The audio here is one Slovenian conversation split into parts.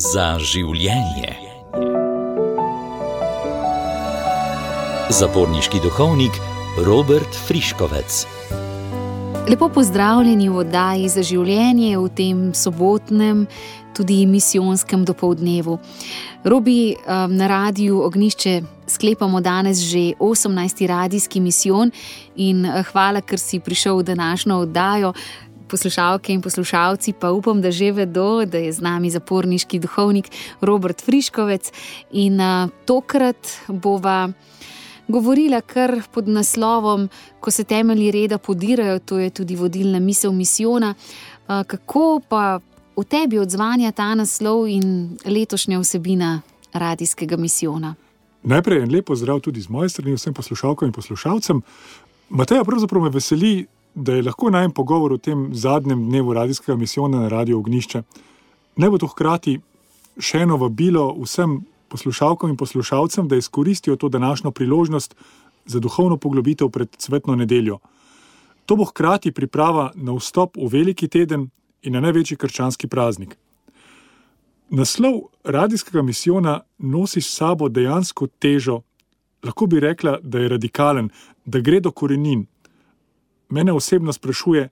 za življenje. Zaporniški duhovnik Robert Friškovec. Lepo pozdravljeni v oddaji za življenje v tem sobotnem, tudi misijonskem dopolednevu. Robi um, na radiju Ognišče sklepamo danes že 18. radijski misijon in uh, hvala, ker si prišel v današnjo oddajo poslušalke in poslušalci pa upam, da že vedo, da je z nami zaporniški duhovnik Robert Friškovec. In uh, tokrat bova govorila kar pod naslovom, ko se temelji reda podirajo, to je tudi vodilna misel misijona. Uh, kako pa v tebi odzvanja ta naslov in letošnja vsebina radijskega misijona? Najprej en lepo zdrav tudi z moje strani vsem poslušalkam in poslušalcem. Mateja, pravzaprav me veseli, da je lahko najem pogovor o tem zadnjem dnevu radijskega misijona na Radio Ognišče. Ne bo to hkrati še eno vabilo vsem poslušalkam in poslušalcem, da izkoristijo to današnjo priložnost za duhovno poglobitev pred cvetno nedeljo. To bo hkrati priprava na vstop v veliki teden in na največji krščanski praznik. Naslov radijskega misijona nosi s sabo dejansko težo, lahko bi rekla, da je radikalen, da gre do korenin, mene osebno sprašuje,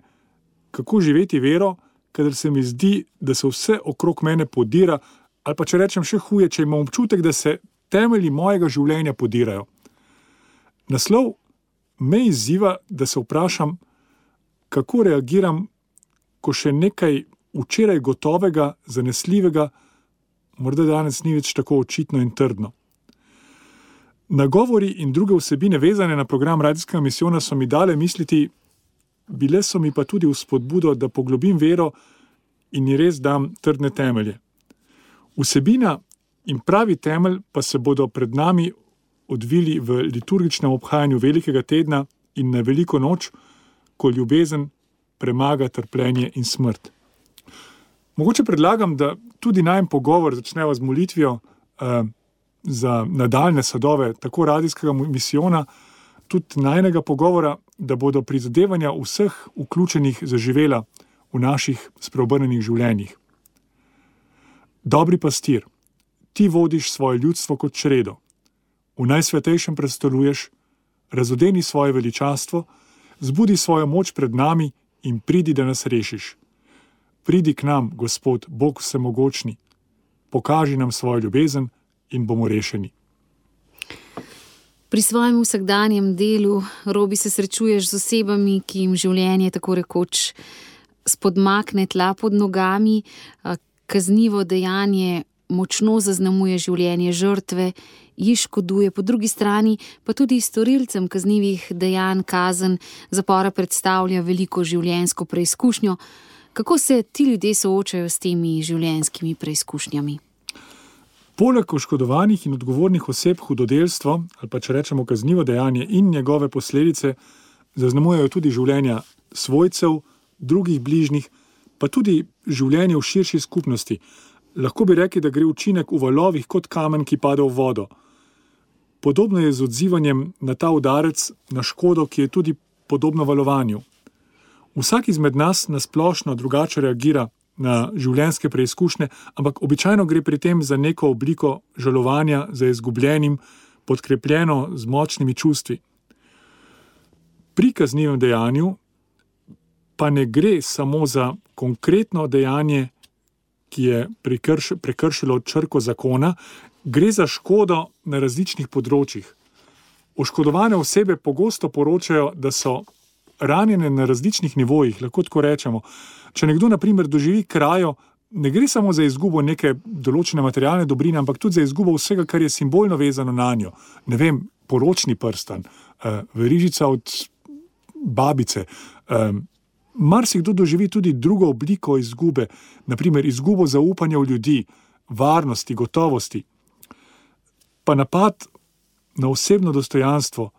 kako živeti vero, ker se mi zdi, da se vse okrog mene podira, ali pa če rečem še huje, če imam občutek, da se temelji mojega življenja podirajo. Naslov me izziva, da se vprašam, kako reagiram, ko še nekaj včeraj gotovega, zanesljivega, morda danes ni več tako očitno in trdno. Nagovori in druge vsebine, vezane na program radijskega misijona, so mi dale misliti, bile so mi pa tudi v spodbudo, da poglobim vero in ji res dam trdne temelje. Vsebina in pravi temelj pa se bodo pred nami odvili v liturgičnem obhajanju velikega tedna in na veliko noč, ko ljubezen premaga trpljenje in smrt. Mogoče predlagam, da tudi najem pogovor začnemo z molitvijo eh, za nadaljne sadove tako radijskega misijona, tudi najnega pogovora, da bodo prizadevanja vseh vključenih zaživela v naših spreobrnenih življenjih. Dobri pastir, ti vodiš svoje ljudstvo kot čredo, v najsvetejšem predstavljuješ, razodeni svoje veličastvo, zbudi svojo moč pred nami in pridi, da nas rešiš. Pridi k nam, Gospod, Bog vsemogočni, pokaži nam svojo ljubezen in bomo rešeni. Pri svojem vsakdanjem delu, robi se srečuješ z osebami, ki jim življenje tako rekoč spodmakne tla pod nogami, kaznivo dejanje močno zaznamuje življenje žrtve, ji škoduje, po drugi strani pa tudi storilcem kaznivih dejanj kazen zapora predstavlja veliko življenjsko preizkušnjo. Kako se ti ljudje soočajo s temi življenjskimi preizkušnjami? Poleg oškodovanih in odgovornih oseb hudodelstvo, ali pa če rečemo kaznivo dejanje in njegove posledice, zaznamujejo tudi življenja svojcev, drugih bližnjih, pa tudi življenje v širši skupnosti. Lahko bi rekli, da gre učinek v valovih kot kamen, ki pade v vodo. Podobno je z odzivanjem na ta udarec, na škodo, ki je tudi podobno valovanju. Vsak izmed nas nasplošno drugače reagira na življenjske preizkušnje, ampak običajno gre pri tem za neko obliko žalovanja za izgubljenim, podkrepljeno z močnimi čustvi. Pri kaznivem dejanju pa ne gre samo za konkretno dejanje, ki je prekrš, prekršilo črko zakona, gre za škodo na različnih področjih. Oškodovane osebe pogosto poročajo, da so ranjene na različnih nivojih, lahko tako rečemo. Če nekdo, na primer, doživi krajo, ne gre samo za izgubo neke določene materialne dobrine, ampak tudi za izgubo vsega, kar je simbolno vezano na njo. Ne vem, poročni prstan, uh, verižica od babice. Um, Mar si kdo doživi tudi drugo obliko izgube, naprimer izgubo zaupanja v ljudi, varnosti, gotovosti, pa napad na osebno dostojanstvo,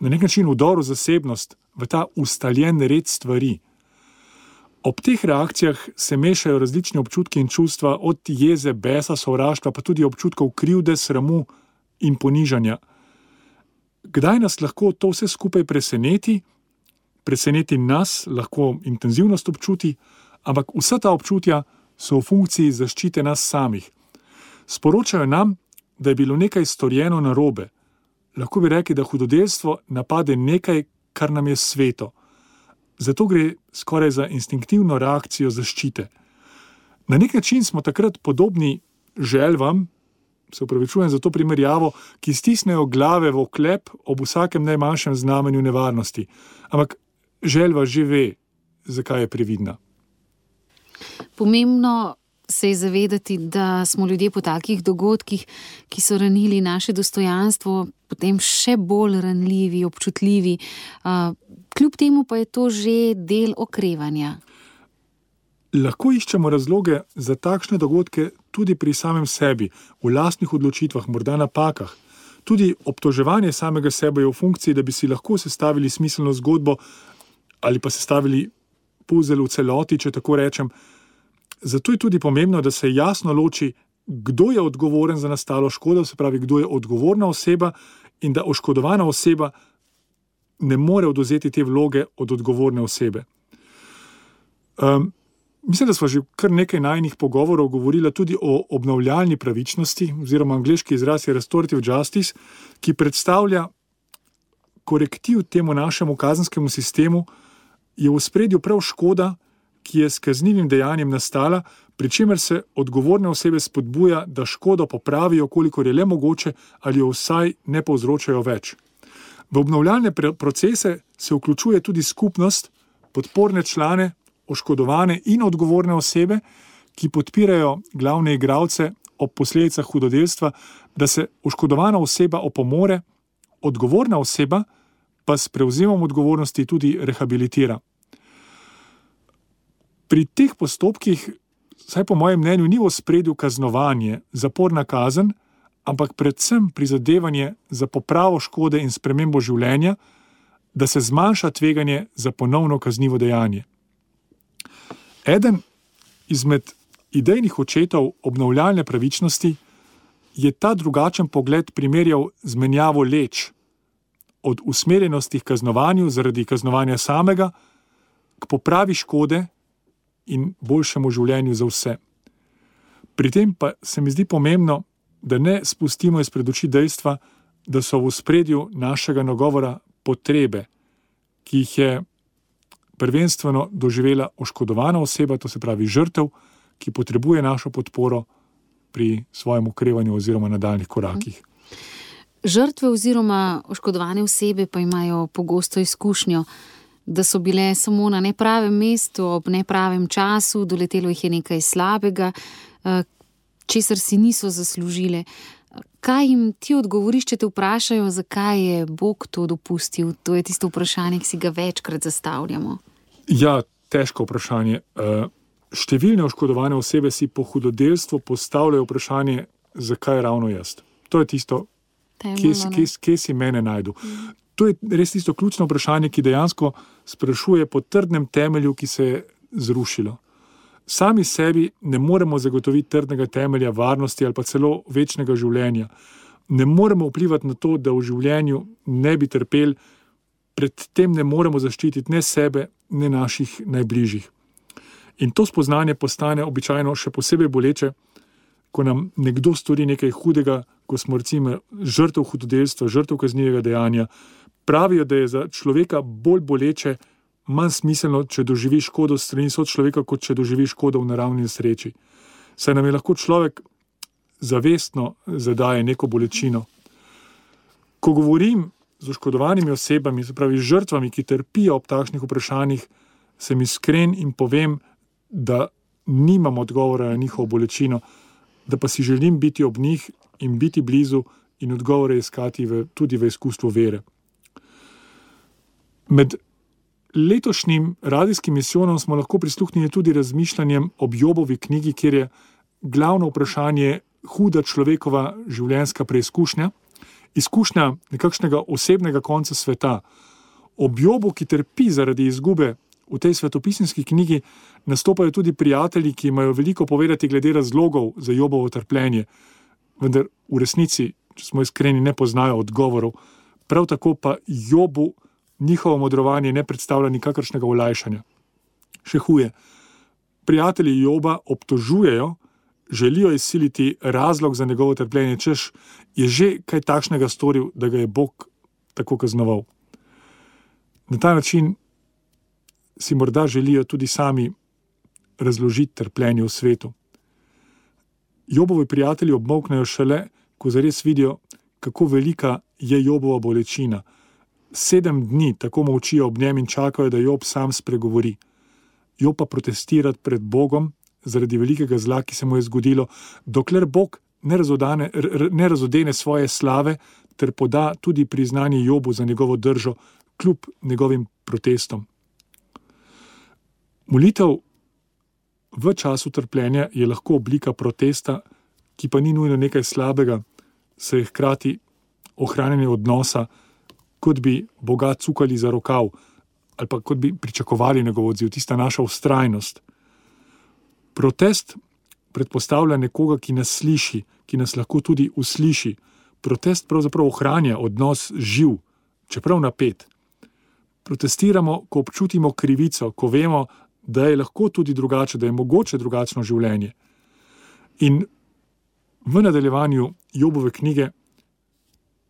na nek način vdor v zasebnost, v ta ustaljen red stvari. Ob teh reakcijah se mešajo različni občutki in čustva, od jeze, besa, sovraštva, pa tudi občutkov krivde, sramu in ponižanja. Kdaj nas lahko to vse skupaj preseneti? Preseneti nas lahko intenzivnost občuti, ampak vsa ta občutja so v funkciji zaščite nas samih. Sporočajo nam, da je bilo nekaj storjeno na robe. Lahko bi rekli, da hudodelstvo napade nekaj, kar nam je sveto. Zato gre skoraj za instinktivno reakcijo zaščite. Na nek način smo takrat podobni želvam, se upravičujem za to primerjavo, ki stisnejo glave v oklep ob vsakem najmanjšem znamenju nevarnosti. Ampak želva že ve, zakaj je previdna. Pomembno se je zavedati, da smo ljudje po takih dogodkih, ki so ranili naše dostojanstvo, potem še bolj ranljivi, občutljivi. Kljub temu pa je to že del okrevanja. Lahko iščemo razloge za takšne dogodke tudi pri samem sebi, v lastnih odločitvah, morda napakah. Tudi obtoževanje samega sebe je v funkciji, da bi si lahko sestavili smiselno zgodbo ali pa sestavili puzzle v celoti, če tako rečem. Zato je tudi pomembno, da se jasno loči, kdo je odgovoren za nastalo škodo, se pravi, kdo je odgovorna oseba, in da oškodovana oseba ne more oduzeti te vloge od odgovorne osebe. Um, mislim, da smo že kar nekaj najnih pogovorov govorili tudi o obnovljalni pravičnosti, oziroma angliški izraz je restorative justice, ki predstavlja korektiv temu našemu kazenskemu sistemu, je v spredju prav škoda, ki je s kaznivim dejanjem nastala, pri čemer se odgovorne osebe spodbuja, da škodo popravijo, kolikor je le mogoče, ali jo vsaj ne povzročajo več. V obnovljalne procese se vključuje tudi skupnost, podporne člane, oškodovane in odgovorne osebe, ki podpirajo glavne igralce ob posledicah hudodelstva, da se oškodovana oseba opomore, odgovorna oseba pa s prevzemom odgovornosti tudi rehabilitira pri teh postopkih, vsaj po mojem mnenju, ni v spredju kaznovanje, zaporna kazen, ampak predvsem prizadevanje za popravo škode in spremembo življenja, da se zmanjša tveganje za ponovno kaznivo dejanje. Eden izmed idejnih očetov obnovljalne pravičnosti je ta drugačen pogled primerjal z menjavo leč, od usmerjenosti k kaznovanju zaradi kaznovanja samega, k popravi škode in boljšemu življenju za vse. Pri tem pa se mi zdi pomembno, da ne spustimo izpred oči dejstva, da so v spredju našega nagovora potrebe, ki jih je prvenstveno doživela oškodovana oseba, to se pravi žrtev, ki potrebuje našo podporo pri svojem ukrevanju oziroma nadaljnih korakih. Žrtve oziroma oškodovane osebe pa imajo pogosto izkušnjo, da so bile samo na nepravem mestu, ob nepravem času, doletelo jih je nekaj slabega, eh, česar si niso zaslužile. Kaj jim ti odgovoriš, če te vprašajo, zakaj je Bog to dopustil? To je tisto vprašanje, ki si ga večkrat zastavljamo. Ja, težko vprašanje. Eh, številne oškodovane osebe si po hudodelstvu postavljajo vprašanje, zakaj ravno jaz. To je tisto, kje si mene najdu. Mm. To je res tisto ključno vprašanje, ki dejansko sprašuje po trdnem temelju, ki se je zrušilo. Sami sebi ne moremo zagotoviti trdnega temelja varnosti ali pa celo večnega življenja. Ne moremo vplivati na to, da v življenju ne bi trpeli, predtem ne moremo zaščititi ne sebe, ne naših najbližjih. In to spoznanje postane običajno še posebej boleče, ko nam nekdo stori nekaj hudega, ko smo recimo žrtev hudodelstva, žrtev kaznivega dejanja, pravijo, da je za človeka bolj boleče, manj smiselno, če doživi škodo strani sočloveka, kot če doživi škodo v naravni nesreči. Saj nam je lahko človek zavestno zadaje neko bolečino. Ko govorim z oškodovanimi osebami, se pravi žrtvami, ki trpijo ob takšnih vprašanjih, sem iskren in povem, da nimam odgovora na njihovo bolečino, da pa si želim biti ob njih in biti blizu in odgovore iskati v, tudi v izkustvu vere. Med letošnjim radijskim misijonom smo lahko prisluhnili tudi razmišljanjem o Jobovi knjigi, kjer je glavno vprašanje huda človekova življenjska preizkušnja, izkušnja nekakšnega osebnega konca sveta. Ob Jobu, ki trpi zaradi izgube v tej svetopisanski knjigi, nastopajo tudi prijatelji, ki imajo veliko povedati glede razlogov za Jobovo trpljenje, vendar v resnici, če smo iskreni, ne poznajo odgovorov. Prav tako pa Jobu njihovo modrovanje ne predstavlja nikakršnega olajšanja. Še huje, prijatelji Joba obtožujejo, želijo izsiliti razlog za njegovo trpljenje, češ je že kaj takšnega storil, da ga je Bog tako kaznoval. Na ta način si morda želijo tudi sami razložiti trpljenje v svetu. Jobovi prijatelji obmoknejo šele, ko zares vidijo, kako velika je Jobova bolečina. Sedem dni tako molčijo ob njem in čakajo, da Job sam spregovori. Job pa protestira pred Bogom zaradi velikega zla, ki se mu je zgodilo, dokler Bog ne, razodane, ne razodene svoje slave ter poda tudi priznanje Jobu za njegovo držo, kljub njegovim protestom. Molitev v času trpljenja je lahko oblika protesta, ki pa ni nujno nekaj slabega, se je hkrati ohranjanje odnosa, kot bi Boga cukali za rokav ali pa kot bi pričakovali njegov odziv, tista naša ustrajnost. Protest predpostavlja nekoga, ki nas sliši, ki nas lahko tudi usliši. Protest pravzaprav ohranja odnos živ, čeprav napet. Protestiramo, ko občutimo krivico, ko vemo, da je lahko tudi drugače, da je mogoče drugačno življenje. In v nadaljevanju Jobove knjige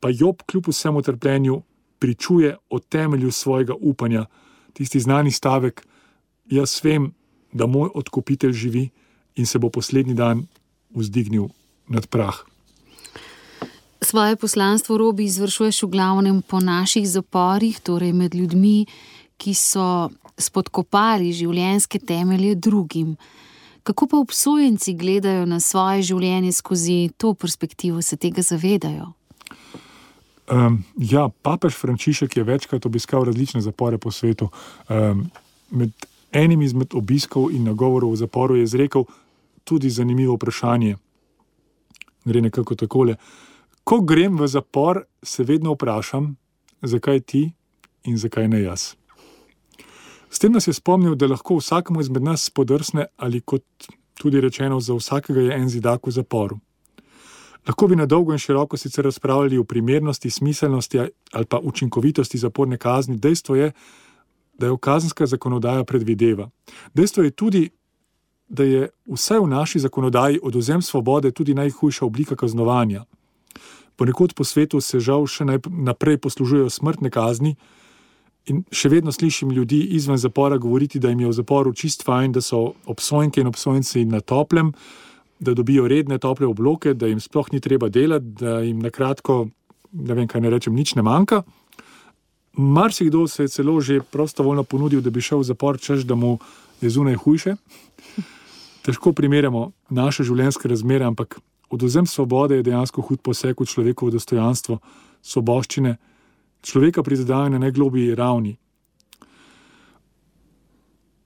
pa Job kljub vsemu trpljenju pričuje o temelju svojega upanja, tisti znani stavek: Jaz vem, da moj odkupitelj živi in se bo poslednji dan vzdignil nad prah. Svoje poslanstvo robi izvršuješ v glavnem po naših zaporih, torej med ljudmi, ki so spodkopali življenjske temelje drugim. Kako pa obsojenci gledajo na svoje življenje skozi to perspektivo, se tega zavedajo? Um, ja, papež Frančišek je večkrat obiskal različne zapore po svetu. Um, med enim izmed obiskov in nagovorov v zaporu je izrekel tudi zanimivo vprašanje. Gre nekako takole. Ko grem v zapor, se vedno vprašam, zakaj ti in zakaj ne jaz. S tem nas je spomnil, da lahko vsakemu izmed nas podrsne, ali kot tudi rečeno, za vsakega je en zidak v zaporu. Lahko bi na dolgo in široko sicer razpravljali o primernosti, smiselnosti ali pa učinkovitosti zaporne kazni. Dejstvo je, da jo kazenska zakonodaja predvideva. Dejstvo je tudi, da je vse v naši zakonodaji oduzem svobode tudi najhujša oblika kaznovanja. Ponekod po svetu se žal še naprej poslužujejo smrtne kazni, in še vedno slišim ljudi izven zapora govoriti, da jim je v zaporu čist fajn, da so obsojenke in obsojenci na toplem, da dobijo redne tople obloke, da jim sploh ni treba delati, da jim na kratko, ne vem kaj ne rečem, nič ne manjka. Marsikdo se je celo že prostovoljno ponudil, da bi šel v zapor, češ da mu je zunaj hujše. Težko primerjamo naše življenjske razmere, ampak oduzem svobode je dejansko hud poseg v človekovo dostojanstvo, svoboščine, človeka prizadene na najglobji ravni.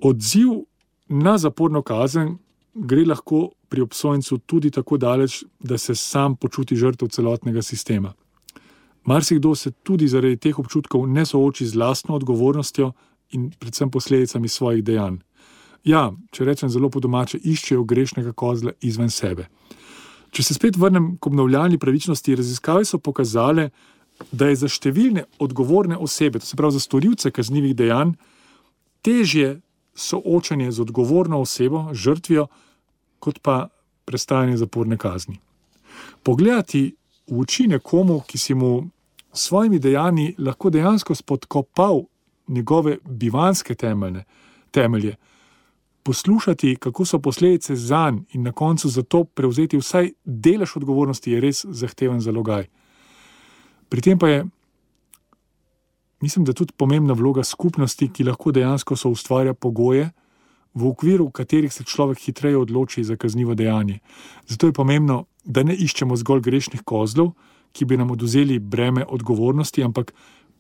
Odziv na zaporno kazen gre lahko pri obsojencu tudi tako daleč, da se sam počuti žrtev celotnega sistema. Marsikdo se tudi zaradi teh občutkov ne sooči z lastno odgovornostjo in predvsem posledicami svojih dejanj. Ja, če rečem zelo po domače, iščejo grešnega kozla izven sebe. Če se spet vrnem k obnovljalni pravičnosti, raziskave so pokazale, da je za številne odgovorne osebe, to se pravi za storilce kaznjivih dejanj, težje soočanje z odgovorno osebo, žrtvijo, kot pa prestajanje zaporne kazni. Pogledati v oči nekomu, ki si mu s svojimi dejanji lahko dejansko spodkopal njegove bivanske temeljne, temelje, poslušati, kako so posledice za njega in na koncu za to prevzeti vsaj delež odgovornosti, je res zahteven zalogaj. Pri tem pa je, mislim, da tudi pomembna vloga skupnosti, ki lahko dejansko so ustvarja pogoje, v okviru katerih se človek hitreje odloči za kaznivo dejanje. Zato je pomembno, da ne iščemo zgolj grešnih kozlov, ki bi nam oduzeli breme odgovornosti, ampak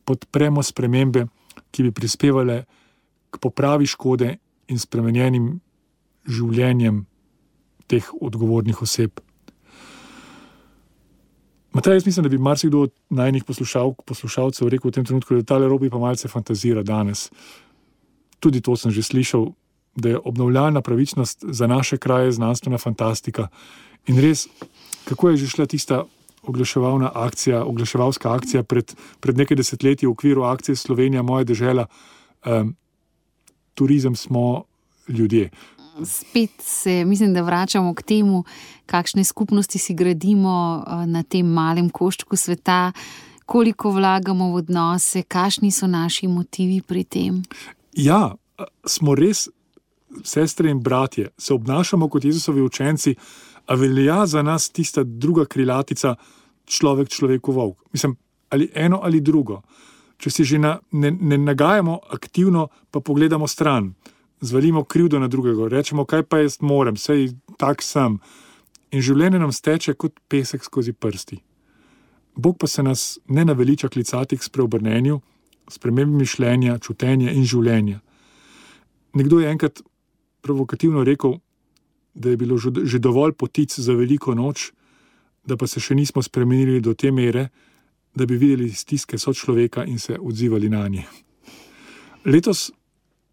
podpremo spremembe, ki bi prispevale k popravi škode in spremenjenim življenjem teh odgovornih oseb. Matej, jaz mislim, da bi marsikdo od najnih poslušal, poslušalcev rekel v tem trenutku, da ta robi pa malce fantazira danes. Tudi to sem že slišal, da je obnovljena pravičnost za naše kraje znanstvena fantastika. In res, kako je že šla tista oglaševalna akcija, oglaševalska akcija pred, pred nekaj desetletji v okviru akcije Slovenija, moja država, um, turizem smo ljudje. spet se, mislim, da vračamo k temu, kakšne skupnosti si gradimo eh, na tem malem koščku sveta, koliko vlagamo v odnose, kakšni so naši motivi pri tem. Ja, smo res sestre in bratje, se obnašamo kot Jezusovi učenci, a velja za nas tista druga krilatica, človek človeku volk. Mislim, ali eno ali drugo. Če si že na, ne, ne nagajamo aktivno, pa pogledamo stran, zvalimo krivdo na drugega, rečemo, kaj pa jaz morem, sej tak sem. In življenje nam steče kot pesek skozi prsti. Bog pa se nas ne naveliča klicati k spreobrnenju, spremembi mišljenja, čutenja in življenja. Nekdo je enkrat provokativno rekel, da je bilo že dovolj potic za veliko noč, da pa se še nismo spremenili do te mere, da bi videli stiske sočloveka in se odzivali na nje. Letos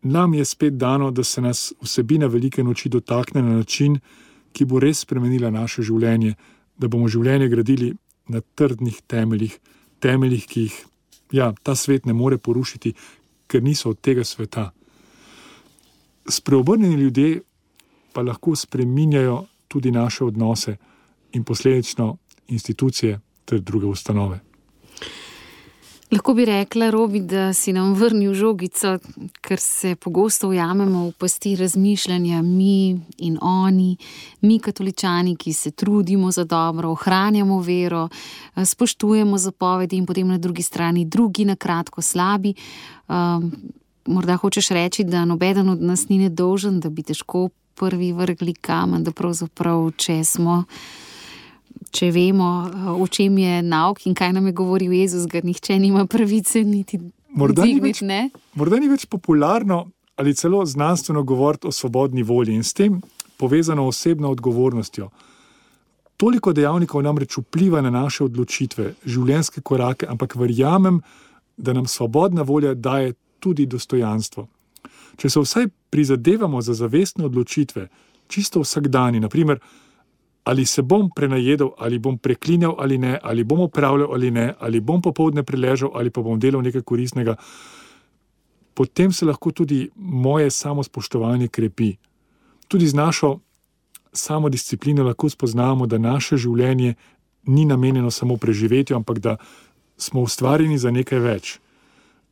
nam je spet dano, da se nas vsebina velike noči dotakne na način, ki bo res spremenila naše življenje, da bomo življenje gradili na trdnih temeljih, temeljih, ki jih ja, ta svet ne more porušiti, ker niso od tega sveta. Spreobrnjeni ljudje pa lahko spreminjajo tudi naše odnose in posledično institucije ter druge ustanove. Lahko bi rekla, Robi, da si nam vrnil žogico, ker se pogosto ujamemo v pasti razmišljanja, mi in oni, mi, katoličani, ki se trudimo za dobro, ohranjamo vero, spoštujemo zapovedi in potem na drugi strani drugi, na kratko slabi. Um, morda hočeš reči, da nobeden od nas ni nedolžen, da bi težko prvi vrgli kamen, da pravzaprav, če smo. Če vemo, o čem je nauk in kaj nam je govoril Jezus, ga nihče nima pravice niti morda ni več, morda ni več popularno ali celo znanstveno govoriti o svobodni volji in s tem povezano osebno odgovornostjo. Toliko dejavnikov namreč vpliva na naše odločitve, življenjske korake, ampak verjamem, da nam svobodna volja daje tudi dostojanstvo. Če se vsaj prizadevamo za zavestne odločitve, čisto vsakdani, naprimer, ali se bom prenajedel, ali bom preklinjal ali ne, ali bom upravljal ali ne, ali bom popovdne preležal ali pa bom delal nekaj koristnega, potem se lahko tudi moje samospoštovanje krepi. Tudi z našo samodisciplino lahko spoznamo, da naše življenje ni namenjeno samo preživetju, ampak da smo ustvarjeni za nekaj več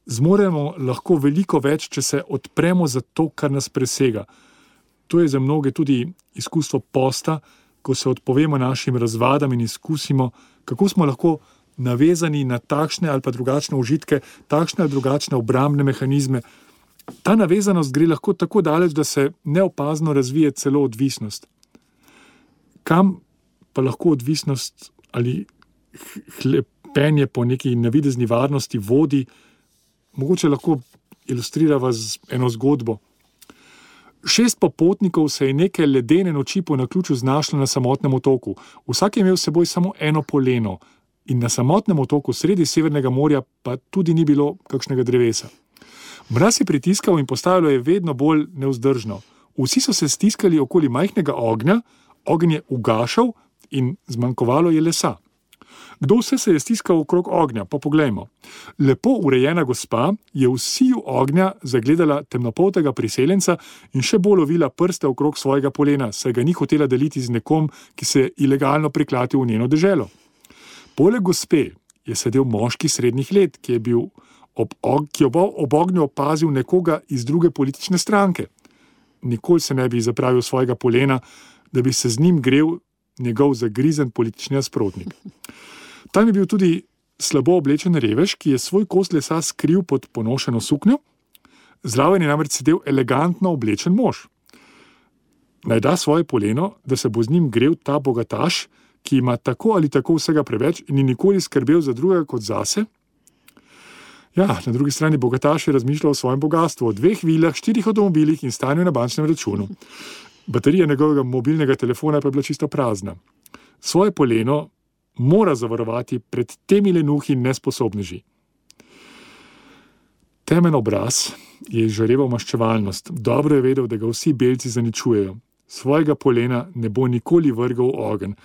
zmoremo lahko veliko več, če se odpremo za to, kar nas presega. To je za mnoge tudi izkustvo posta, ko se odpovemo našim razvadam in izkusimo, kako smo lahko navezani na takšne ali pa drugačne užitke, takšne ali drugačne obrambne mehanizme. Ta navezanost gre lahko tako daleč, da se neopazno razvije celo odvisnost. Kam pa lahko odvisnost ali hlepenje po neki navidezni varnosti vodi, mogoče lahko ilustrirava z eno zgodbo. Šest popotnikov se je neke ledene noči po naključju znašlo na samotnem otoku. Vsak je imel s seboj samo eno poleno, in na samotnem otoku sredi Severnega morja pa tudi ni bilo kakšnega drevesa. Mraz je pritiskal in postajalo je vedno bolj neuzdržno. Vsi so se stiskali okoli majhnega ognja, ogenj je ugašal in zmanjkovalo je lesa. Kdo vse se je stiskal okrog ognja? Pa poglejmo. Lepo urejena gospa je v siju ognja zagledala temnopoltega priseljenca in še bolj lovila prste okrog svojega polena, saj ga ni hotela deliti z nekom, ki se je ilegalno priklatil v njeno deželo. Poleg gospe je sedel moški srednjih let, ki je bil ob, ki je ob ognju opazil nekoga iz druge politične stranke. Nikoli se ne bi zapravil svojega polena, da bi se z njim grel njegov zagrizen politični nasprotnik. Tam je bil tudi slabo oblečen revež, ki je svoj kos lesa skril pod ponošeno suknjo, zraven je namreč sedel elegantno oblečen mož. Naj da svoje poleno, da se bo z njim grel ta bogataš, ki ima tako ali tako vsega preveč in ni nikoli skrbel za drugega kot zase. Ja, na drugi strani bogataš je razmišljal o svojem bogatstvu, o dveh vilah, štirih avtomobilih in stanju na bančnem računu. Baterija njegovega mobilnega telefona pa je bila čisto prazna. Svoje poleno mora zavarovati pred temi lenuhi nesposobneži. Temen obraz je izžareval maščevalnost, dobro je vedel, da ga vsi belci zaničujejo. Svojega polena ne bo nikoli vrgal v ogen,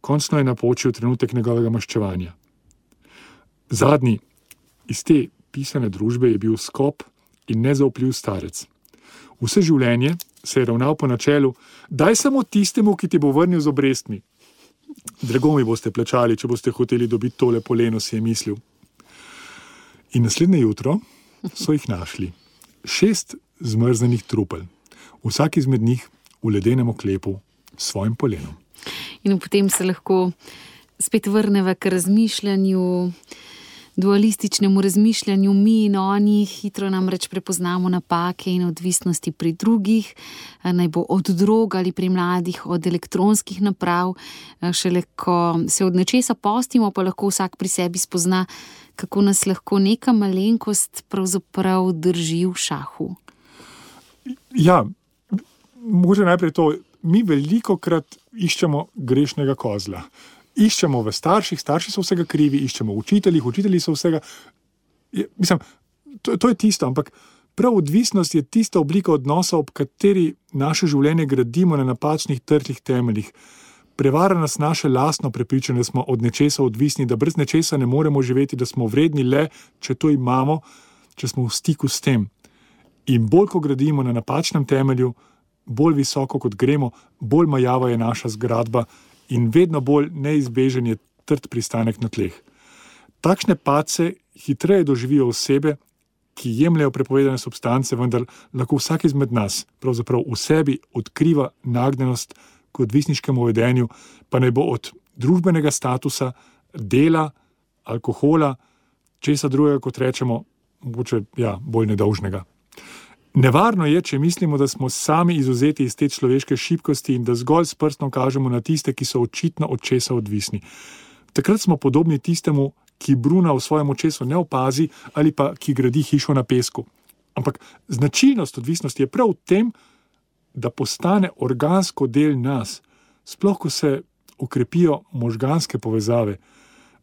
končno je napočil trenutek njegovega maščevanja. Zadnji iz te pisane družbe je bil skop in nezaupljiv starec. Vse življenje se je ravnal po načelu: Daj samo tistemu, ki ti bo vrnil z obrestmi. Drago mi boste plačali, če boste hoteli dobiti tole poleno, si je mislil. In naslednje jutro so jih našli. Šest zmrznjenih trupel, vsak izmed njih v ledenem oklepu s svojim polenom. In potem se lahko spet vrnemo k razmišljanju, dualističnemu razmišljanju, mi in oni, hitro namreč prepoznamo napake in odvisnosti pri drugih, naj bo od drog ali pri mladih, od elektronskih naprav. Šele ko se od nečesa postimo, pa lahko vsak pri sebi spozna, kako nas lahko neka malenkost pravzaprav drži v šahu. Ja, mogoče najprej to. Mi veliko krat iščemo grešnega kozla iščemo v starših, starši so vsega krivi, iščemo v učiteljih, učitelji so vsega. Je, mislim, to, to je tisto, ampak prav odvisnost je tista oblika odnosa, ob kateri naše življenje gradimo na napačnih trhlih temeljih. Prevara nas naše lastno prepričanje, da smo od nečesa odvisni, da brez nečesa ne moremo živeti, da smo vredni le, če to imamo, če smo v stiku s tem. In bolj, ko gradimo na napačnem temelju, bolj visoko kot gremo, bolj majava je naša zgradba in vedno bolj neizbežen je trd pristanek na tleh. Takšne pace hitreje doživijo osebe, ki jemljajo prepovedane substance, vendar lahko vsak izmed nas pravzaprav v sebi odkriva nagnjenost k odvisniškemu vedenju, pa naj bo od družbenega statusa, dela, alkohola, česa drugega, kot rečemo, mogoče ja, bolj nedolžnega. Nevarno je, če mislimo, da smo sami izuzeti iz te človeške šibkosti in da zgolj s prstom kažemo na tiste, ki so očitno od česa odvisni. Takrat smo podobni tistemu, ki bruna v svojem očesu ne opazi ali pa ki gradi hišo na pesku. Ampak značilnost odvisnosti je prav v tem, da postane organsko del nas, sploh ko se okrepijo možganske povezave.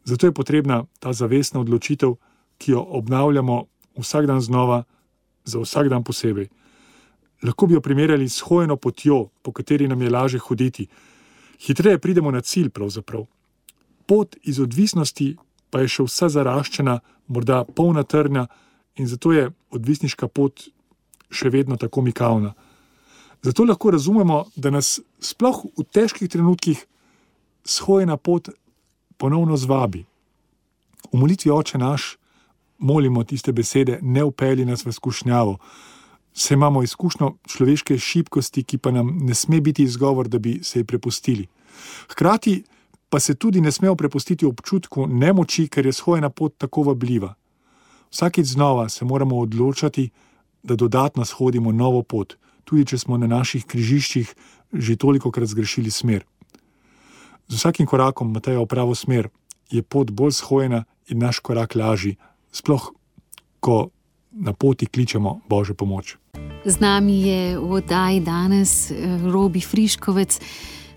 Zato je potrebna ta zavestna odločitev, ki jo obnavljamo vsak dan znova za vsak dan posebej. Lahko bi jo primerjali s hojeno potjo, po kateri nam je lažje hoditi. Hitreje pridemo na cilj, pravzaprav. Pot iz odvisnosti pa je še vsa zaraščena, morda polna trnja, in zato je odvisniška pot še vedno tako mikavna. Zato lahko razumemo, da nas sploh v težkih trenutkih shojena pot ponovno zvabi. V molitvi oče naš molimo tiste besede, ne upeli nas v skušnjavo. Se imamo izkušnjo človeške šibkosti, ki pa nam ne sme biti izgovor, da bi se ji prepustili. Hkrati pa se tudi ne smemo prepustiti občutku nemoči, ker je shojena pot tako vabljiva. Vsakeč znova se moramo odločati, da dodatno shodimo novo pot, tudi če smo na naših križiščih že toliko krat zgrešili smer. Z vsakim korakom Mateja v pravo smer je pot bolj shojena in naš korak lažji, sploh ko na poti kličemo Božjo pomoč. Z nami je v oddaji danes eh, Robi Friškovec.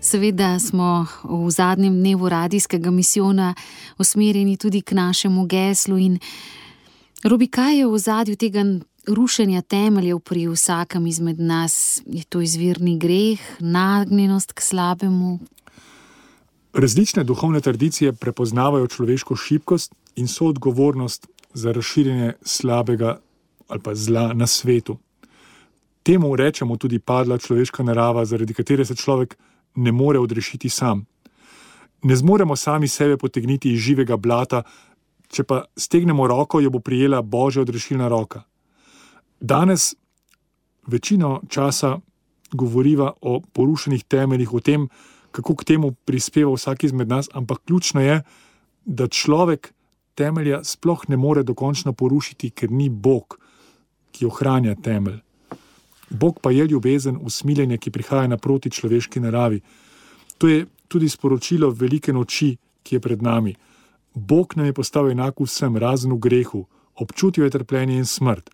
Seveda smo v zadnjem dnevu radijskega misijona usmerjeni tudi k našemu geslu. In Robi, kaj je v zadju tega rušenja temeljev pri vsakem izmed nas? Je to izvirni greh, nagnjenost k slabemu? Različne duhovne tradicije prepoznavajo človeško šibkost in so odgovornost za razširjanje slabega ali pa zla na svetu. Temu rečemo tudi padla človeška narava, zaradi katere se človek ne more odrešiti sam. Ne zmoremo sami sebe potegniti iz živega blata, če pa stegnemo roko, jo bo prijela božja odrešilna roka. Danes večino časa govoriva o porušenih temeljih, o tem, kako k temu prispeva vsak izmed nas, ampak ključno je, da človek temelja sploh ne more dokončno porušiti, ker ni Bog, ki ohranja temelj. Bog pa je ljubezen, usmiljenje, ki prihaja naproti človeški naravi. To je tudi sporočilo velike noči, ki je pred nami. Bog nam je postavil enako vsem, razen v grehu, občutil je trpljenje in smrt.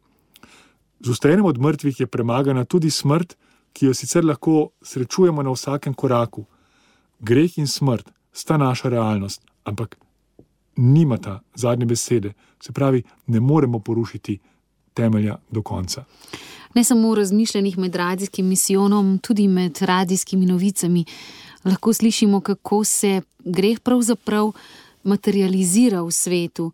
Z ustajanjem od mrtvih je premagana tudi smrt, ki jo sicer lahko srečujemo na vsakem koraku. Greh in smrt sta naša realnost, ampak nimata zadnje besede, se pravi, ne moremo porušiti temelja do konca. Ne samo v razmišljanjih med radijskim misijonom, tudi med radijskimi novicami lahko slišimo, kako se greh pravzaprav materializira v svetu.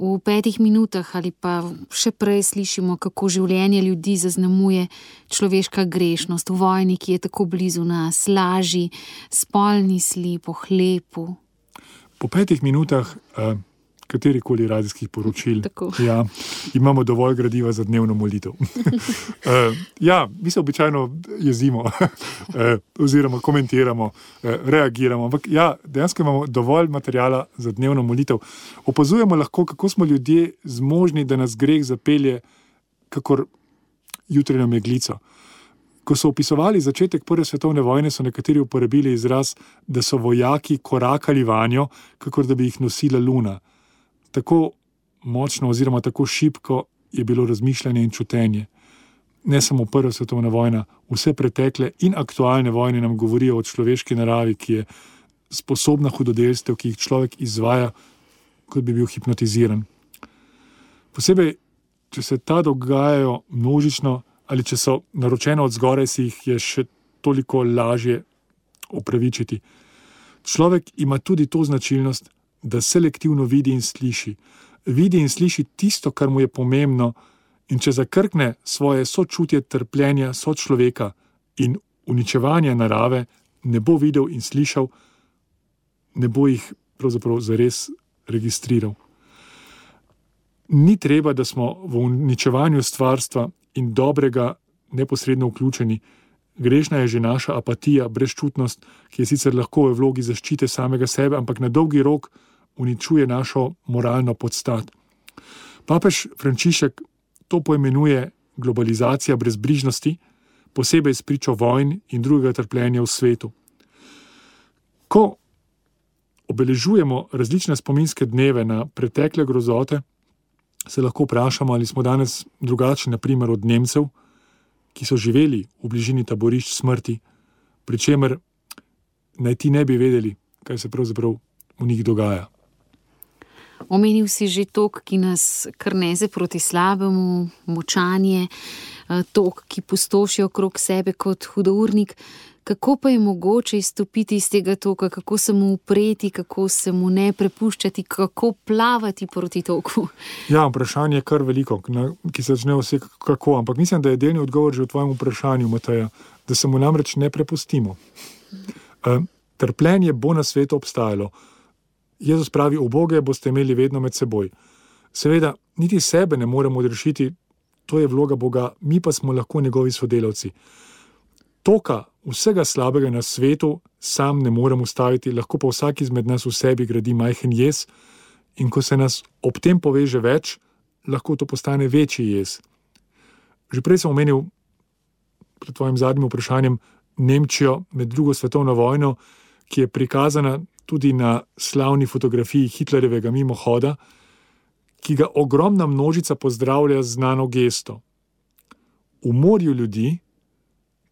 v petih minutah ali pa še prej slišimo, kako življenje ljudi zaznamuje človeška grešnost v vojni, ki je tako blizu nas, laži, spolni slip, ohlepu. Po petih minutah. Uh katerih koli radijskih poročil. Ja, imamo dovolj gradiva za dnevno molitev. uh, ja, mi se običajno jezimo, uh, oziroma komentiramo, uh, reagiramo. Ampak ja, dejansko imamo dovolj materijala za dnevno molitev. Opazujemo lahko, kako smo ljudje zmožni, da nas greh zapelje, kakor jutranjo meglico. Ko so opisovali začetek Prve svetovne vojne, so nekateri uporabili izraz, da so vojaki korakali vanjo, kot da bi jih nosila luna tako močno, oziroma tako šibko je bilo razmišljanje in čutenje. Ne samo prva svetovna vojna, vse pretekle in aktualne vojne nam govorijo o človeški naravi, ki je sposobna hudodelstev, ki jih človek izvaja, kot bi bil hipnotiziran. Posebej, če se ta dogajajo množično ali če so naročene od zgoraj, si jih je še toliko lažje opravičiti. Človek ima tudi to značilnost, da selektivno vidi in sliši. Vidi in sliši tisto, kar mu je pomembno, in če zakrkne svoje sočutje trpljenja sočloveka in uničevanja narave, ne bo videl in slišal, ne bo jih pravzaprav zares registriral. Ni treba, da smo v uničevanju stvarstva in dobrega neposredno vključeni. Grešna je že naša apatija, brezčutnost, ki je sicer lahko v vlogi zaščite samega sebe, ampak na dolgi rok uničuje našo moralno podstat. Papež Frančišek to poimenuje globalizacija brezbrižnosti, posebej s pričo vojn in drugega trpljenja v svetu. Ko obeležujemo različne spominske dneve na pretekle grozote, se lahko vprašamo, ali smo danes drugačni, naprimer od Nemcev, ki so živeli v bližini taborišč smrti, pri čemer naj ti ne bi vedeli, kaj se pravzaprav v njih dogaja. Omenil si že tok, ki nas krneze proti slabemu, močanje, eh, tok, ki pustoši okrog sebe kot hudournik. Kako pa je mogoče izstopiti iz tega toka, kako se mu upreti, kako se mu ne prepuščati, kako plavati proti toku? Ja, vprašanje je kar veliko, ki se začne vse kako. Ampak mislim, da je delni odgovor že v tvojem vprašanju, Mateja, da se mu namreč ne prepustimo. Trpljenje bo na svetu obstajalo. Jezus pravi: Oboge boste imeli vedno med seboj. Seveda, niti sebe ne moremo odrešiti, to je vloga Boga, mi pa smo lahko njegovi sodelavci. Toka vsega slabega na svetu sam ne moremo ustaviti, lahko pa vsak izmed nas v sebi gradi majhen jez, in ko se nas ob tem poveže več, lahko to postane večji jez. Že prej sem omenil, pred tvojim zadnjim vprašanjem, Nemčijo med drugo svetovno vojno, ki je prikazana tudi na slavni fotografiji Hitlerjevega mimohoda, ki ga ogromna množica pozdravlja z znano gesto. V morju ljudi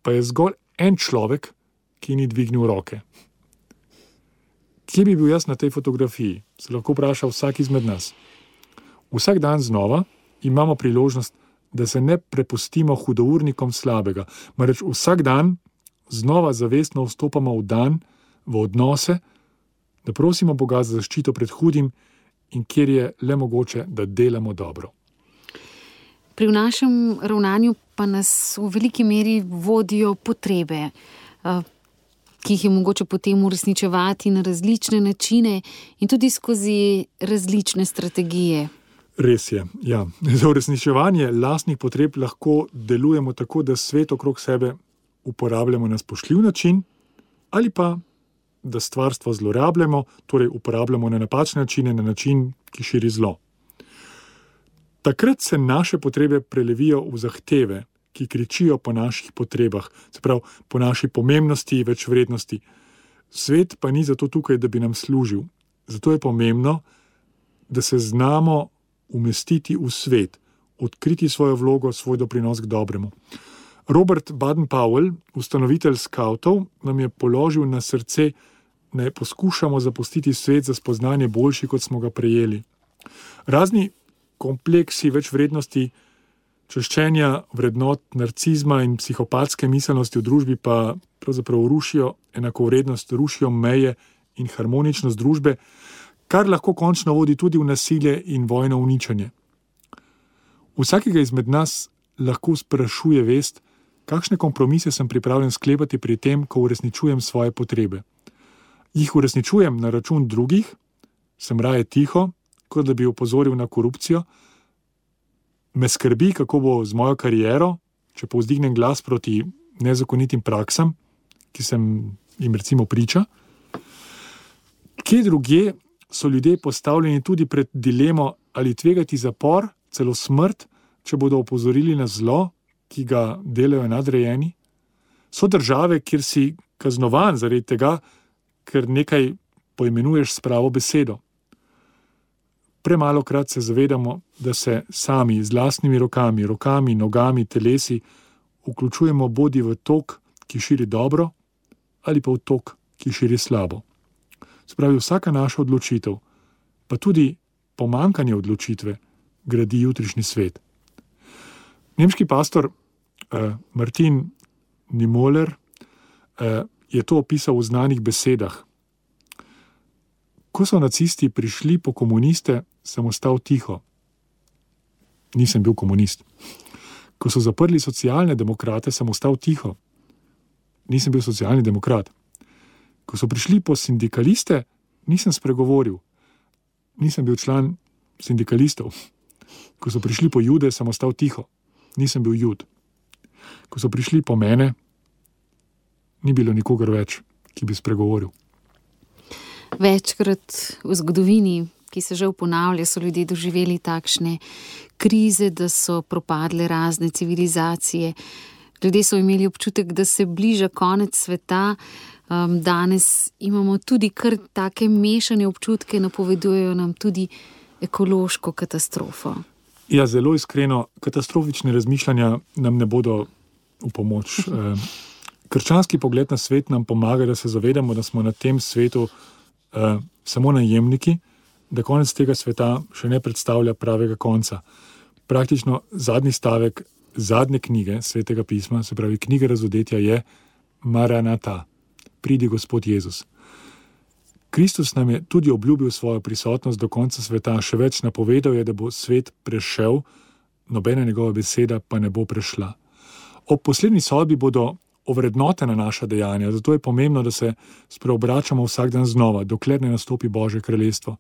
pa je zgolj en človek, ki ni dvignil roke. Kje bi bil jaz na tej fotografiji? Se lahko vpraša vsak izmed nas. Vsak dan znova imamo priložnost, da se ne prepustimo hudournikom slabega, marveč vsak dan znova zavestno vstopamo v dan, v odnose, da prosimo Boga za zaščito pred hudim in kjer je le mogoče, da delamo dobro. Pri našem ravnanju pa nas v veliki meri vodijo potrebe, eh, ki jih je mogoče potem uresničevati na različne načine in tudi skozi različne strategije. Res je. Ja. Za uresničevanje lastnih potreb lahko delujemo tako, da svet okrog sebe uporabljamo na spoštljiv način, ali pa da stvarstvo zlorabljamo, torej uporabljamo na napačne načine, na način, ki širi zlo. Takrat se naše potrebe prelevijo v zahteve, ki kričijo po naših potrebah, se pravi po naši pomembnosti in več vrednosti. Svet pa ni zato tukaj, da bi nam služil. Zato je pomembno, da se znamo umestiti v svet, odkriti svojo vlogo, svoj doprinos k dobremu. Robert Baden-Powell, ustanovitelj skavtov, nam je položil na srce, da poskušamo zapustiti svet za spoznanje boljši, kot smo ga prejeli. Razni kompleksi več vrednosti, češčenja vrednot, narcizma in psihopatske miselnosti v družbi pa pravzaprav rušijo enakovrednost, rušijo meje in harmoničnost družbe, kar lahko končno vodi tudi v nasilje in vojno uničenje. Vsakega izmed nas lahko sprašuje vest, kakšne kompromise sem pripravljen sklepati pri tem, ko uresničujem svoje potrebe. Jih uresničujem na račun drugih, sem raje tiho, kot da bi opozoril na korupcijo, me skrbi, kako bo z mojo kariero, če povzdignem glas proti nezakonitim praksam, ki sem jim recimo priča. Kje drugje so ljudje postavljeni tudi pred dilemo ali tvegati zapor, celo smrt, če bodo opozorili na zlo, ki ga delajo nadrejeni. So države, kjer si kaznovan zaradi tega, ker nekaj poimenuješ s pravo besedo. Premalo krat se zavedamo, da se sami z vlastnimi rokami, rokami, nogami, telesi vključujemo bodi v tok, ki širi dobro, ali pa v tok, ki širi slabo. Spravi vsaka naša odločitev, pa tudi pomankanje odločitve, gradi jutrišnji svet. Nemški pastor eh, Martin Nimoler eh, je to opisal v znanih besedah. Ko so nacisti prišli po komuniste, sem ostal tiho. Nisem bil komunist. Ko so zaprli socialne demokrate, sem ostal tiho. Nisem bil socialni demokrat. Ko so prišli po sindikaliste, nisem spregovoril. Nisem bil član sindikalistov. Ko so prišli po jude, sem ostal tiho. Nisem bil jud. Ko so prišli po mene, ni bilo nikogar več, ki bi spregovoril. Večkrat v zgodovini, ki se že ponavlja, so ljudje doživeli takšne krize, da so propadle razne civilizacije. Ljudje so imeli občutek, da se bliža konec sveta. Um, danes imamo tudi kar take mešane občutke, napovedujejo nam tudi ekološko katastrofo. Ja, zelo iskreno, katastrofične razmišljanja nam ne bodo v pomoč. Krščanski pogled na svet nam pomaga, da se zavedamo, da smo na tem svetu uh, samo najemniki, da konec tega sveta še ne predstavlja pravega konca. Praktično zadnji stavek zadnje knjige svetega pisma, se pravi knjige razodetja, je Maranata, pridi Gospod Jezus. Kristus nam je tudi obljubil svojo prisotnost do konca sveta, še več napovedal je, da bo svet prešel, nobena njegova beseda pa ne bo prešla. Ob poslednji sodbi bodo ovrednotena naša dejanja, zato je pomembno, da se spreobračamo vsak dan znova, dokler ne nastopi Božje kraljestvo.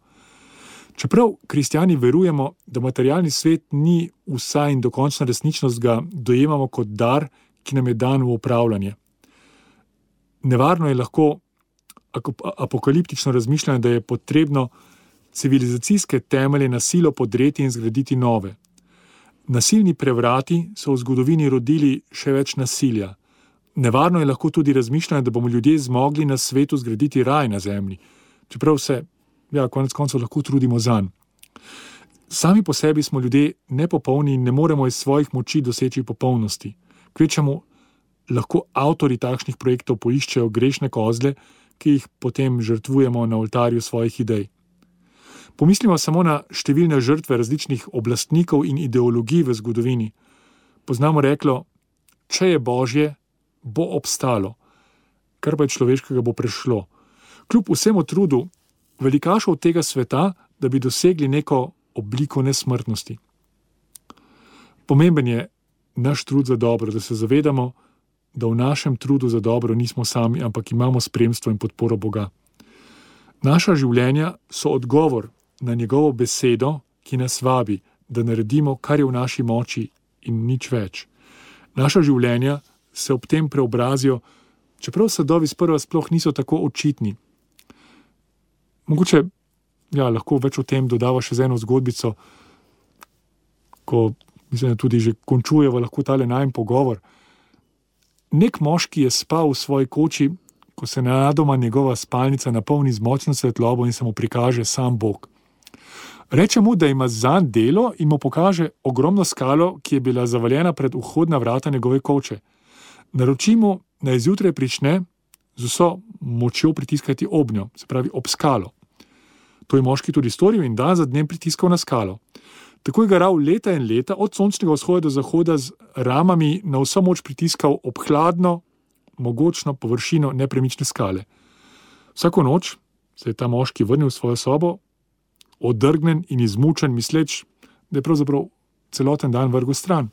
Čeprav kristijani verujemo, da materialni svet ni vsa in dokončna resničnost, ga dojemamo kot dar, ki nam je dan v upravljanje. Nevarno je lahko apokaliptično razmišljanje, da je potrebno civilizacijske temelje na silo podreti in zgraditi nove. Nasilni prevrati so v zgodovini rodili še več nasilja. Nevarno je lahko tudi razmišljanje, da bomo ljudje zmogli na svetu zgraditi raj na zemlji, čeprav se, ja, konec koncev, lahko trudimo za njim. Sami po sebi smo ljudje nepopolni in ne moremo iz svojih moči doseči popolnosti. Kvečemu lahko avtori takšnih projektov poiščejo grešne kozle, ki jih potem žrtvujemo na oltarju svojih idej. Pomislimo samo na številne žrtve različnih oblastnikov in ideologij v zgodovini. Poznamo reklo: Če je božje, bo obstalo, kar pa je človeškega bo prešlo. Kljub vsemu trudu velikašov tega sveta, da bi dosegli neko obliko nesmrtnosti. Pomemben je naš trud za dobro, da se zavedamo, da v našem trudu za dobro nismo sami, ampak imamo spremstvo in podporo Boga. Naša življenja so odgovor na njegovo besedo, ki nas vabi, da naredimo, kar je v naši moči in nič več. Naša življenja se ob tem preobrazijo, čeprav sadovi sprva sploh niso tako očitni. Mogoče ja, lahko več o tem dodava še z eno zgodbico, ko mislim, tudi že končujemo lahko tale najmen pogovor. Nek moški je spal v svoji koči, ko se nenadoma njegova spalnica napolni z močno svetlobo in se mu prikaže sam Bog. Reče mu, da ima za delo in mu pokaže ogromno skalo, ki je bila zavaljena pred vhodna vrata njegove koče. Naroči mu, naj zjutraj prične z vso močjo pritiskati ob njo, se pravi ob skalo. To je moški tudi storil in dan za dnem pritiskal na skalo. Tako je garal leta in leta, od sončnega vzhoda do zahoda, z ramami na vso moč pritiskal ob hladno, mogočno površino nepremične skale. Vsako noč se je ta moški vrnil v svojo sobo odrgnen in izmučen, misleč, da je pravzaprav celoten dan vrgel stran.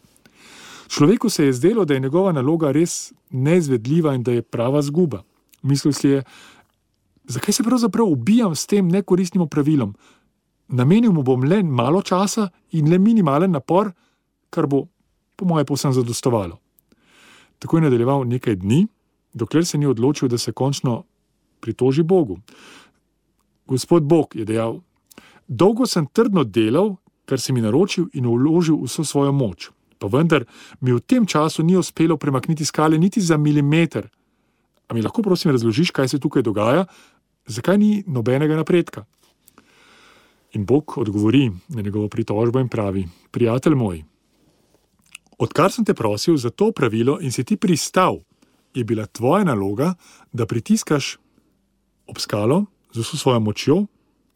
Človeku se je zdelo, da je njegova naloga res neizvedljiva in da je prava zguba. Mislil si je, zakaj se pravzaprav ubijam s tem nekoristnim opravilom. Namenil mu bom le malo časa in le minimalen napor, kar bo, po mojem, povsem zadostovalo. Tako je nadaljeval nekaj dni, dokler se ni odločil, da se končno pritoži Bogu. Gospod Bog je dejal: Dolgo sem trdno delal, kar si mi naročil in vložil vso svojo moč, pa vendar mi v tem času ni uspelo premakniti skale niti za milimeter. A mi lahko prosim razložiš, kaj se tukaj dogaja, zakaj ni nobenega napredka? In Bog odgovori na njegovo pritožbo in pravi: Prijatelj moj, odkar sem te prosil za to pravilo in si ti pristal, je bila tvoja naloga, da pritiskaš ob skalo z vso svojo močjo,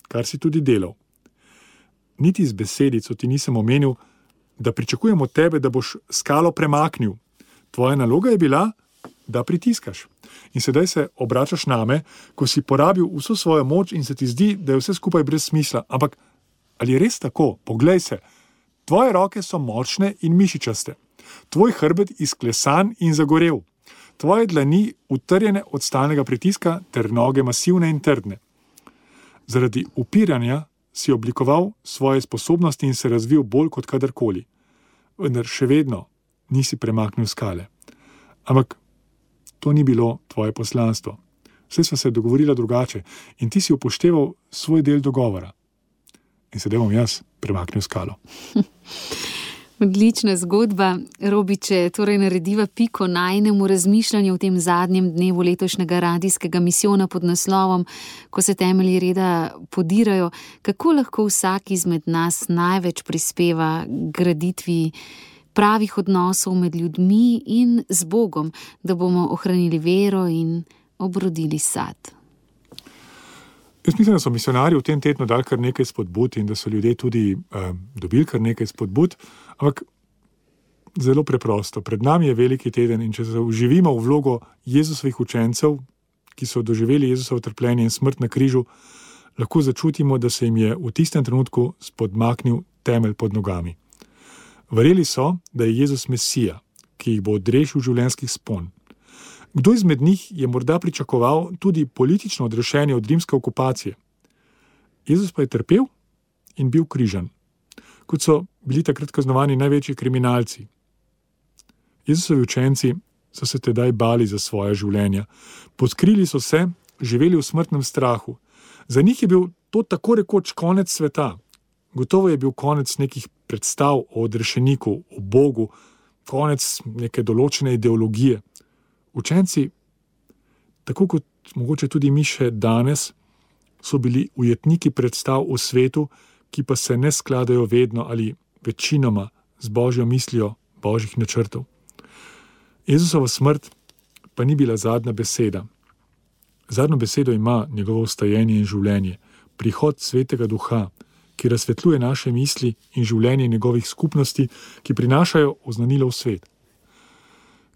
kar si tudi delal. Niti z besedico ti nisem omenil, da pričakujem od tebe, da boš skalo premaknil. Tvoja naloga je bila, da pritiskaš. In sedaj se obračaš name, ko si porabil vso svojo moč in se ti zdi, da je vse skupaj brez smisla. Ampak ali je res tako? Poglej se. Tvoje roke so močne in mišičaste, tvoj hrbet izklesan in zagorel, tvoje dlani utrjene od stalnega pritiska, ter noge masivne in trdne. Zaradi upiranja si oblikoval svoje sposobnosti in se razvil bolj kot kadarkoli, vendar še vedno nisi premaknil skale. Ampak to ni bilo tvoje poslanstvo. Vse smo se dogovorili drugače in ti si upošteval svoj del dogovora. In sedaj bom jaz premaknil skalo. Odlična zgodba, Robiče, torej narediva piko najnemu razmišljanju v tem zadnjem dnevu letošnjega radijskega misijona pod naslovom, ko se temelji reda podirajo, kako lahko vsak izmed nas največ prispeva graditvi pravih odnosov med ljudmi in z Bogom, da bomo ohranili vero in obrodili sad. Jaz mislim, da so misionarji v tem tednu dali kar nekaj spodbud in da so ljudje tudi eh, dobili kar nekaj spodbud. Ampak zelo preprosto, pred nami je veliki teden in če se uživimo v vlogo Jezusovih učencev, ki so doživeli Jezusovo trpljenje in smrt na križu, lahko začutimo, da se jim je v tistem trenutku spodmaknil temelj pod nogami. Verjeli so, da je Jezus Mesija, ki jih bo odrešil življenjskih spon. Kdo izmed njih je morda pričakoval tudi politično odrešenje od rimske okupacije? Jezus pa je trpel in bil križan, kot so bili takrat kaznovani največji kriminalci. Jezusovi učenci so se tedaj bali za svoje življenja, podkrili so se, živeli v smrtnem strahu. Za njih je bil to tako rekoč konec sveta. Gotovo je bil konec nekih predstav o odrešeniku, o Bogu, konec neke določene ideologije. Učenci, tako kot mogoče tudi mi še danes, so bili ujetniki predstav o svetu, ki pa se ne skladajo vedno ali večinoma z božjo mislijo, božjih načrtov. Jezusova smrt pa ni bila zadnja beseda. Zadnjo besedo ima njegovo ustajenje in življenje, prihod svetega duha, ki razsvetljuje naše misli in življenje njegovih skupnosti, ki prinašajo oznanilo v svet.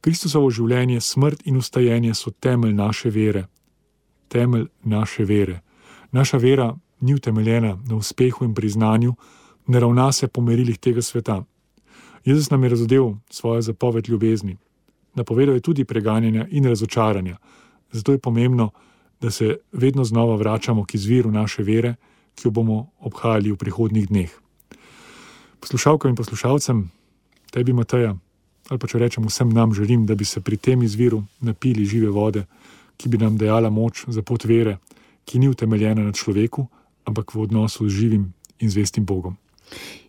Kristusovo življenje, smrt in ustajenje so temelj naše vere. Temelj naše vere. Naša vera ni utemeljena na uspehu in priznanju, ne ravna se po merilih tega sveta. Jezus nam je razodel svojo zapoved ljubezni. Napovedal je tudi preganjanja in razočaranja. Zato je pomembno, da se vedno znova vračamo k izviru naše vere ki jo bomo obhajali v prihodnjih dneh. Poslušalkam in poslušalcem, tebi, Mateja, ali pa če rečem vsem nam, želim, da bi se pri tem izviru napili žive vode, ki bi nam dajala moč za pot vere, ki ni utemeljena na človeku, ampak v odnosu z živim in zvestim Bogom.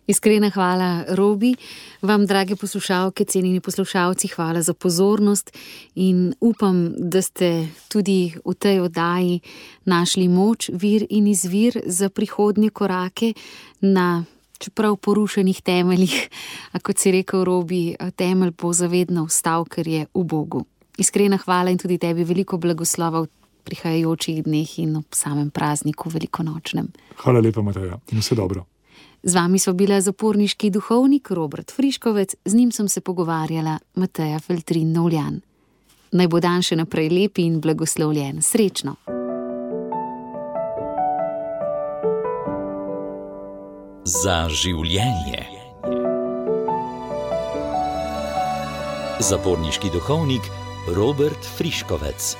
Iskrena hvala, Robi. Vam, drage poslušalke, cenjeni poslušalci, hvala za pozornost in upam, da ste tudi v tej oddaji našli moč, vir in izvir za prihodnje korake na čeprav porušenih temeljih. A kot si rekel, Robi, temelj bo zavedno vstal, ker je v Bogu. Iskrena hvala in tudi tebi veliko blagoslova v prihajajočih dneh in ob samem prazniku velikonočnem. Hvala lepa, Mateja, in vse dobro. Z vami so bila zaporniški duhovnik Robert Friškovec, z njim sem se pogovarjala Mateja Feltrin Novljan. Naj bo dan še naprej lep in blagoslovljen. Srečno! za življenje. Zaporniški duhovnik Robert Friškovec.